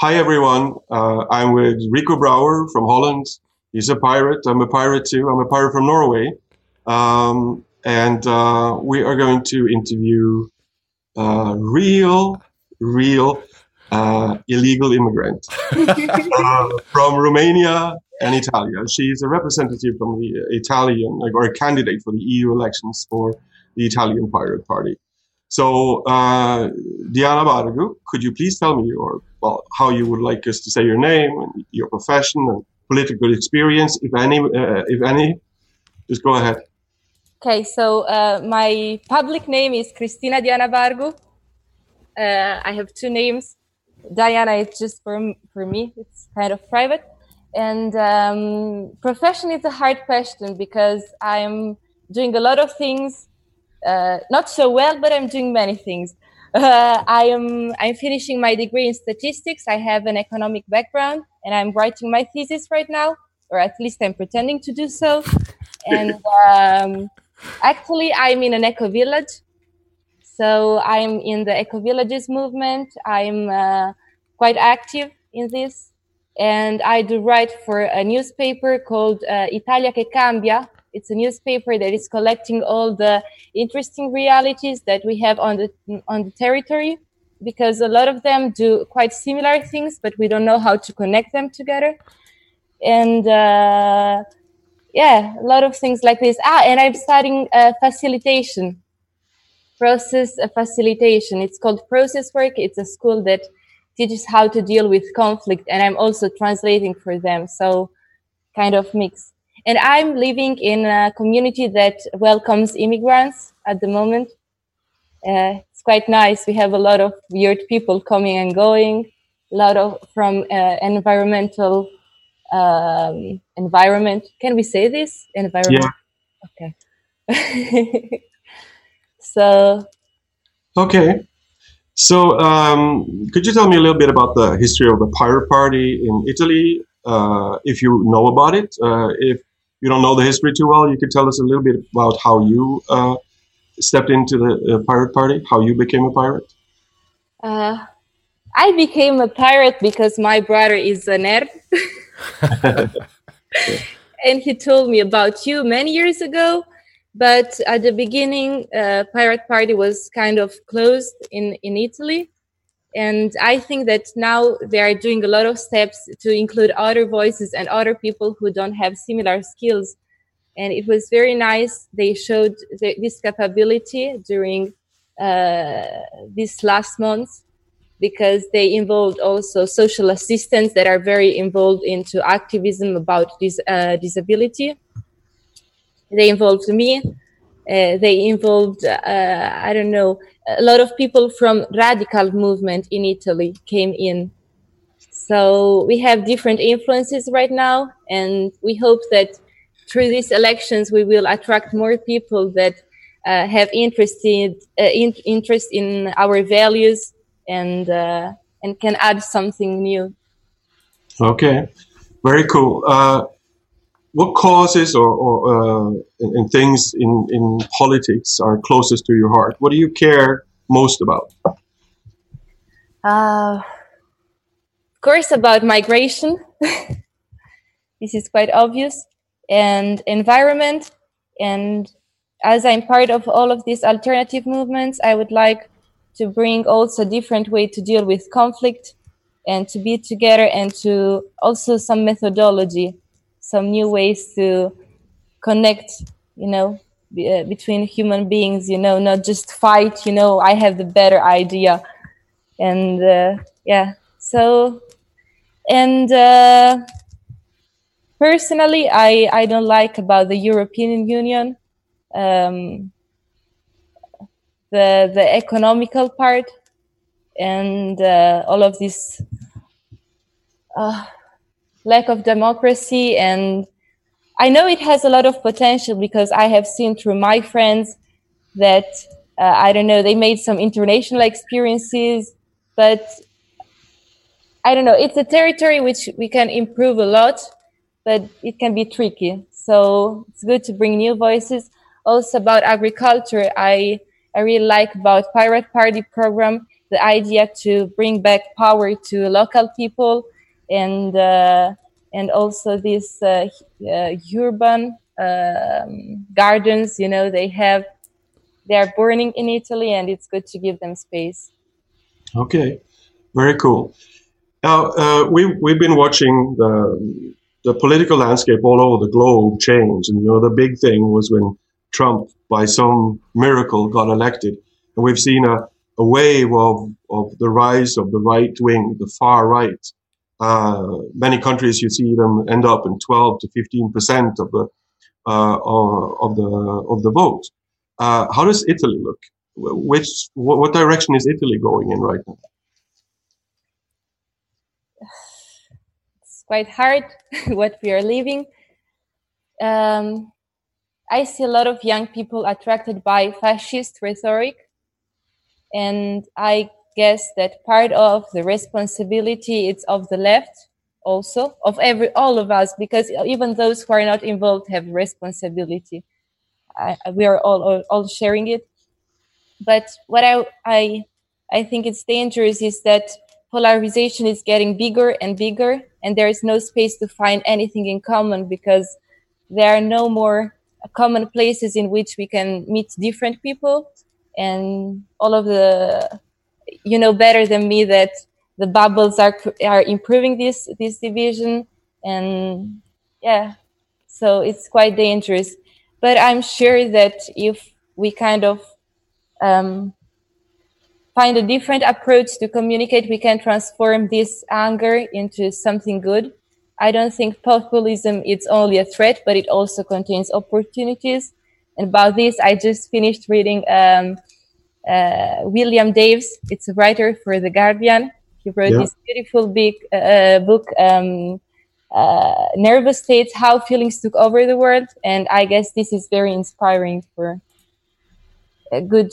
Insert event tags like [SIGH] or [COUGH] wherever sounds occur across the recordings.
Hi, everyone. Uh, I'm with Rico Brouwer from Holland. He's a pirate. I'm a pirate too. I'm a pirate from Norway. Um, and uh, we are going to interview a real, real uh, illegal immigrant [LAUGHS] uh, from Romania and Italia. She's a representative from the Italian, or a candidate for the EU elections for the Italian Pirate Party. So, uh, Diana Bargu, could you please tell me your, well, how you would like us to say your name and your profession and political experience, if any, uh, if any? Just go ahead. Okay, so uh, my public name is Cristina Diana Bargu. Uh, I have two names. Diana is just for for me; it's kind of private. And um, profession is a hard question because I'm doing a lot of things uh, not so well, but I'm doing many things. Uh, [LAUGHS] I am I'm finishing my degree in statistics. I have an economic background, and I'm writing my thesis right now, or at least I'm pretending to do so. [LAUGHS] And um, actually, I'm in an eco village. So I'm in the eco villages movement. I'm uh, quite active in this, and I do write for a newspaper called uh, Italia che Cambia, it's a newspaper that is collecting all the interesting realities that we have on the on the territory because a lot of them do quite similar things, but we don't know how to connect them together. And uh, yeah, a lot of things like this. Ah, and I'm studying facilitation, process facilitation. It's called Process Work. It's a school that teaches how to deal with conflict, and I'm also translating for them. So kind of mix. And I'm living in a community that welcomes immigrants at the moment. Uh, it's quite nice. We have a lot of weird people coming and going, a lot of from uh, environmental um, environment. Can we say this? Environment. Yeah. Okay. [LAUGHS] so. Okay. So, um, could you tell me a little bit about the history of the Pirate Party in Italy, uh, if you know about it? Uh, if you don't know the history too well, you could tell us a little bit about how you uh, stepped into the uh, pirate party, how you became a pirate. Uh, I became a pirate because my brother is a nerd. [LAUGHS] and he told me about you many years ago. But at the beginning, uh, Pirate Party was kind of closed in, in Italy. And I think that now they are doing a lot of steps to include other voices and other people who don't have similar skills. And it was very nice. They showed the, this capability during uh, this last month because they involved also social assistants that are very involved into activism about this uh, disability. They involved me. Uh, they involved, uh, I don't know, a lot of people from radical movement in Italy came in. So we have different influences right now, and we hope that through these elections we will attract more people that uh, have interested uh, in, interest in our values and uh, and can add something new. Okay, very cool. What causes or, or uh, and things in, in politics are closest to your heart? What do you care most about? Uh, of course, about migration. [LAUGHS] this is quite obvious, and environment. And as I'm part of all of these alternative movements, I would like to bring also a different way to deal with conflict and to be together and to also some methodology some new ways to connect you know be, uh, between human beings you know not just fight you know i have the better idea. And uh, yeah so and uh, personally i i don't like about the european union um, the the economical part and uh, all of this uh, lack of democracy and I know it has a lot of potential because I have seen through my friends that uh, I don't know they made some international experiences, but I don't know it's a territory which we can improve a lot, but it can be tricky. So it's good to bring new voices. Also about agriculture, I I really like about Pirate Party program the idea to bring back power to local people and uh, and also these uh, uh, urban um, gardens. You know, they have they are burning in Italy, and it's good to give them space. Okay, very cool. Now uh, we we've been watching the the political landscape all over the globe change, and you know the big thing was when Trump, by some miracle, got elected, and we've seen a, a wave of of the rise of the right wing, the far right. Uh, many countries, you see them end up in 12 to 15 percent of the uh, of the of the vote. Uh, how does Italy look? Which what, what direction is Italy going in right now? It's quite hard [LAUGHS] what we are living. Um, I see a lot of young people attracted by fascist rhetoric, and I guess that part of the responsibility is of the left also of every all of us because even those who are not involved have responsibility. I, we are all, all, all sharing it. But what I, I i think it's dangerous is that polarization is getting bigger and bigger and there is no space to find anything in common because there are no more common places in which we can meet different people and all of the you know better than me that the bubbles are are improving this this division. And yeah so it's quite dangerous. But i'm sure that if we kind of um, find a different approach to communicate we can transform this anger into something good. I don't think populism is only a threat but it also contains opportunities. And about this i just finished reading um, uh, william davies it's a writer for the guardian he wrote yeah. this beautiful big uh, uh, book, um, uh, Nervous States How Feelings Took Over the World. And I guess this is very inspiring for a good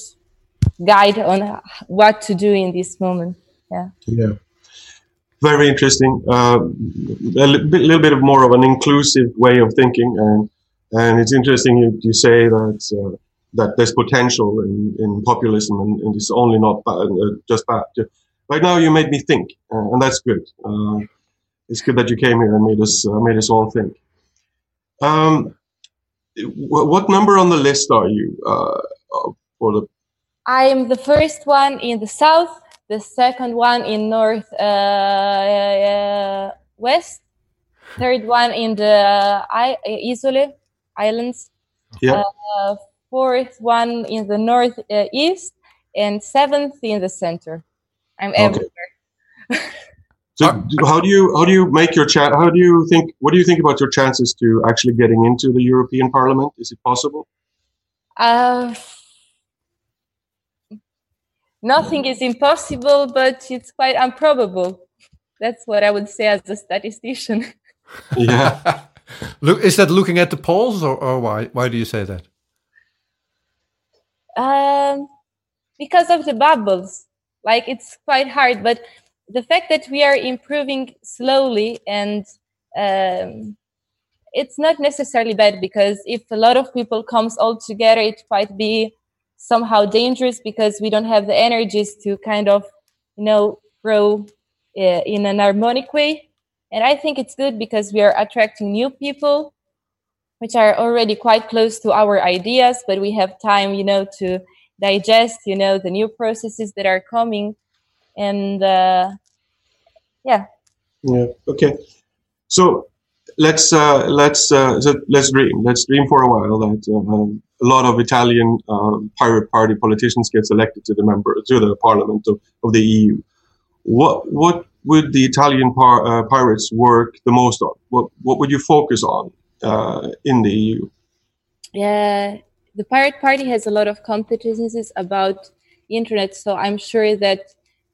guide on what to do in this moment. Yeah. Yeah. Very interesting. Uh, a little bit of more of an inclusive way of thinking, and and it's interesting you, you say that uh, that there's potential in, in populism, and, and it's only not bad, uh, just bad right now you made me think, uh, and that's good. Uh, it's good that you came here and made us uh, made us all think. Um, what number on the list are you uh, for the? I am the first one in the south, the second one in north uh, west, third one in the I- Isole Islands. Yeah. Uh, fourth one in the northeast, and seventh in the center. I'm okay. everywhere. so how do you how do you make your chat? How do you think? What do you think about your chances to actually getting into the European Parliament? Is it possible? Uh, nothing is impossible, but it's quite improbable. That's what I would say as a statistician. [LAUGHS] yeah. [LAUGHS] Look, is that looking at the polls, or, or why? Why do you say that? Um, because of the bubbles. Like it's quite hard but the fact that we are improving slowly and um, it's not necessarily bad because if a lot of people comes all together it might be somehow dangerous because we don't have the energies to kind of you know grow uh, in an harmonic way. And i think it's good because we are attracting new people which are already quite close to our ideas but we have time you know to digest you know the new processes that are coming. And uh, yeah. Yeah okay. So let's uh, let's uh, let's dream let's dream for a while that uh, a lot of Italian uh, pirate party politicians gets elected to the member to the parliament of, of the EU what what would the Italian par, uh, pirates work the most on? What what would you focus on in the EU yeah the Pirate Party has a lot of competencies about internet, so I'm sure that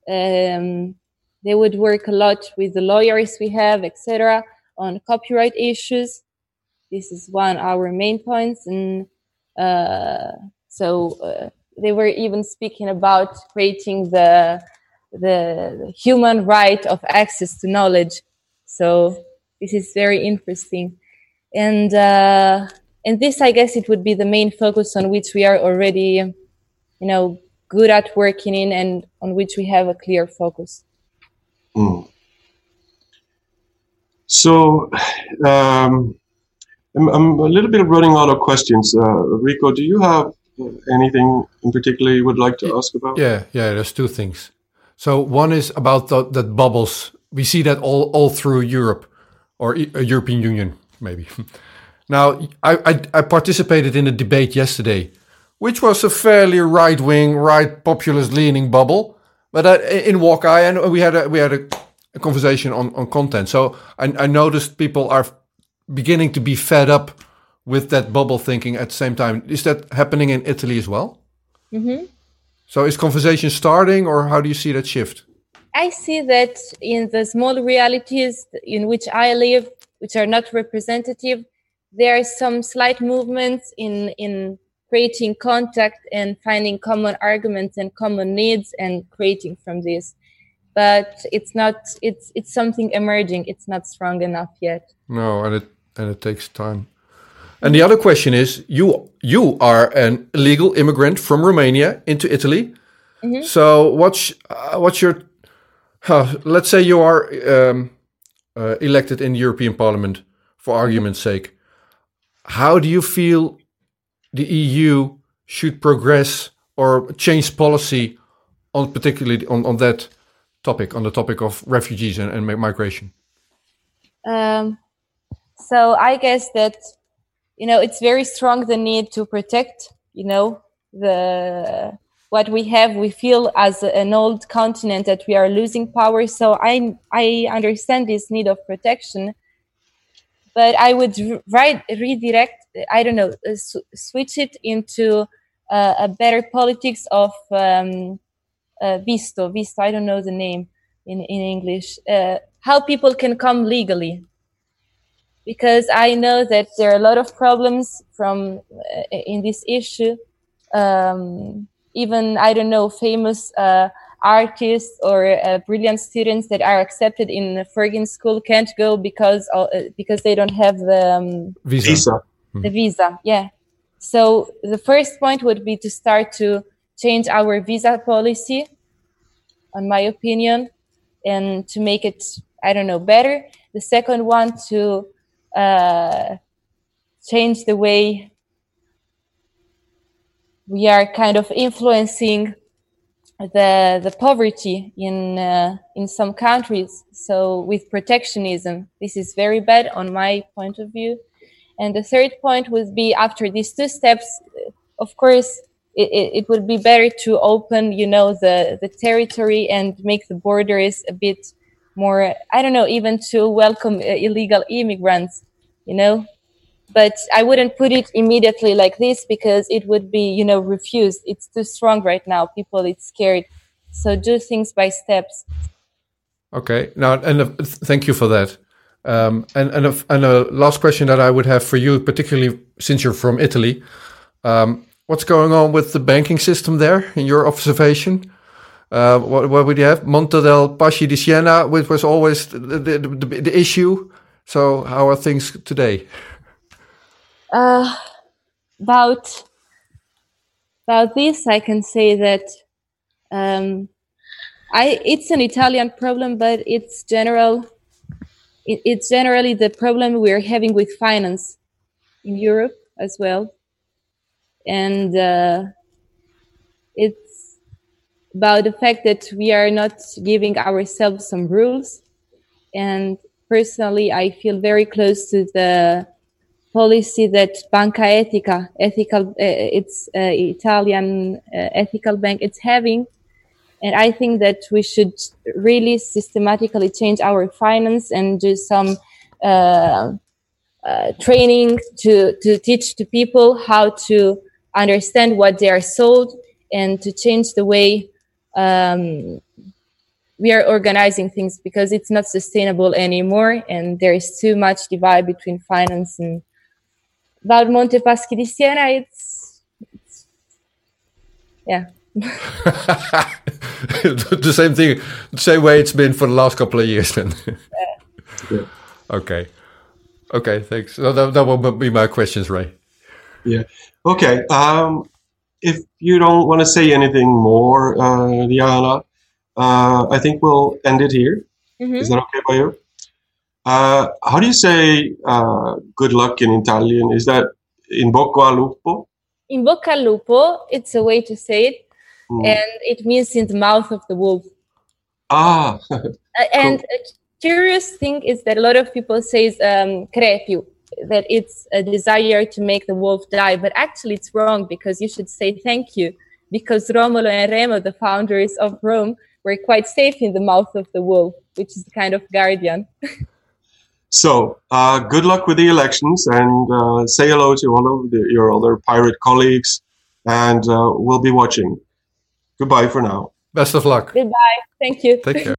um, they would work a lot with the lawyers we have, etc., on copyright issues. This is one of our main points, and uh, so uh, they were even speaking about creating the the human right of access to knowledge. So this is very interesting, and. Uh, and this i guess it would be the main focus on which we are already you know good at working in and on which we have a clear focus. Mm. So, um, I'm, I'm, a little bit running out of questions. Uh, Rico, do you have anything in particular you would like to ask about? Yeah, yeah. There's two things. So one is about the, that bubbles. We see that all all through Europe or e European Union, maybe. now, I, I, I participated in a debate yesterday, which was a fairly right wing, right populist leaning bubble. But uh, in Wakai, and we had a, we had a, a conversation on, on content. So I, I noticed people are beginning to be fed up with that bubble thinking at the same time. Is that happening in Italy as well? Mm-hmm. So is conversation starting, or how do you see that shift? I see that in the small realities in which I live, which are not representative, there are some slight movements in in creating contact and finding common arguments and common needs and creating from this. But it's not it's it's something emerging. It's not strong enough yet. No and it and it takes time. And the other question is you you are an illegal immigrant from romania into italy. Mm -hmm. so what's uh, what's your uh, let's say you are um, uh, elected in the european parliament for argument's sake how do you feel the EU should progress or change policy on particularly on, on that topic, on the topic of refugees and, and migration? Um, so I guess that you know it's very strong the need to protect you know the what we have we feel as an old continent that we are losing power so i i understand this need of protection but i would write redirect I don't know, uh, switch it into uh, a better politics of um, uh, visto, visto. I don't know the name in in English. Uh, how people can come legally, because I know that there are a lot of problems from uh, in this issue. Um, even I don't know famous uh, artists or uh, brilliant students that are accepted in Fergin school can't go because uh, because they don't have the um, visa. The visa yeah. So the first point would be to start to change our visa policy on my opinion and to make it i don't know better. The second one to uh, change the way we are kind of influencing the the poverty in uh, in some countries so with protectionism this is very bad on my point of view and the third point would be after these two steps, of course, it, it, would be better to open, you know, the, the territory and make the borders a bit more, I don't know, even to welcome illegal immigrants, you know. But I wouldn't put it immediately like this because it would be, you know, refused. It's too strong right now. People, it's scared. So do things by steps. Okay. Now, and uh, thank you for that. Um, and and a, and a last question that I would have for you, particularly since you're from Italy, um, what's going on with the banking system there in your observation? Uh, what, what would you have? Monte dei Paschi di Siena, which was always the, the, the, the issue. So how are things today? Uh, about about this, I can say that um, I it's an Italian problem, but it's general it, it's generally the problem we're having with finance in Europe as well. And uh, it's about the fact that we are not giving ourselves some rules. And personally, I feel very close to the policy that Banca Etica, ethical, uh, it's uh, Italian uh, ethical bank, it's having. And I think that we should really systematically change our finance and do some uh, uh, training to, to teach to people how to understand what they are sold and to change the way um, we are organizing things because it's not sustainable anymore and there is too much divide between finance and about Monte Paschi di Siena it's, it's yeah [LAUGHS] the same thing, same way it's been for the last couple of years. Then. yeah. Okay. Okay. Thanks. So that, that will be my questions, Ray. Yeah. Okay. Um, if you don't want to say anything more, uh, Diana, uh, I think we'll end it here. Mhm. Is that okay by you? Uh, how do you say uh, good luck in Italian? Is that in bocca al lupo? In bocca al lupo, it's a way to say it, Mm. and it means in the mouth of the wolf. Ah, [LAUGHS] Uh, and a curious thing is that a lot of people say um, crepiu, that it's a desire to make the wolf die, but actually it's wrong because you should say thank you because Romolo and Remo, the founders of Rome, were quite safe in the mouth of the wolf, which is the kind of guardian. [LAUGHS] so uh, good luck with the elections and uh, say hello to all of the, your other pirate colleagues, and uh, we'll be watching. Goodbye for now. Best of luck. Goodbye. Thank you. Take care.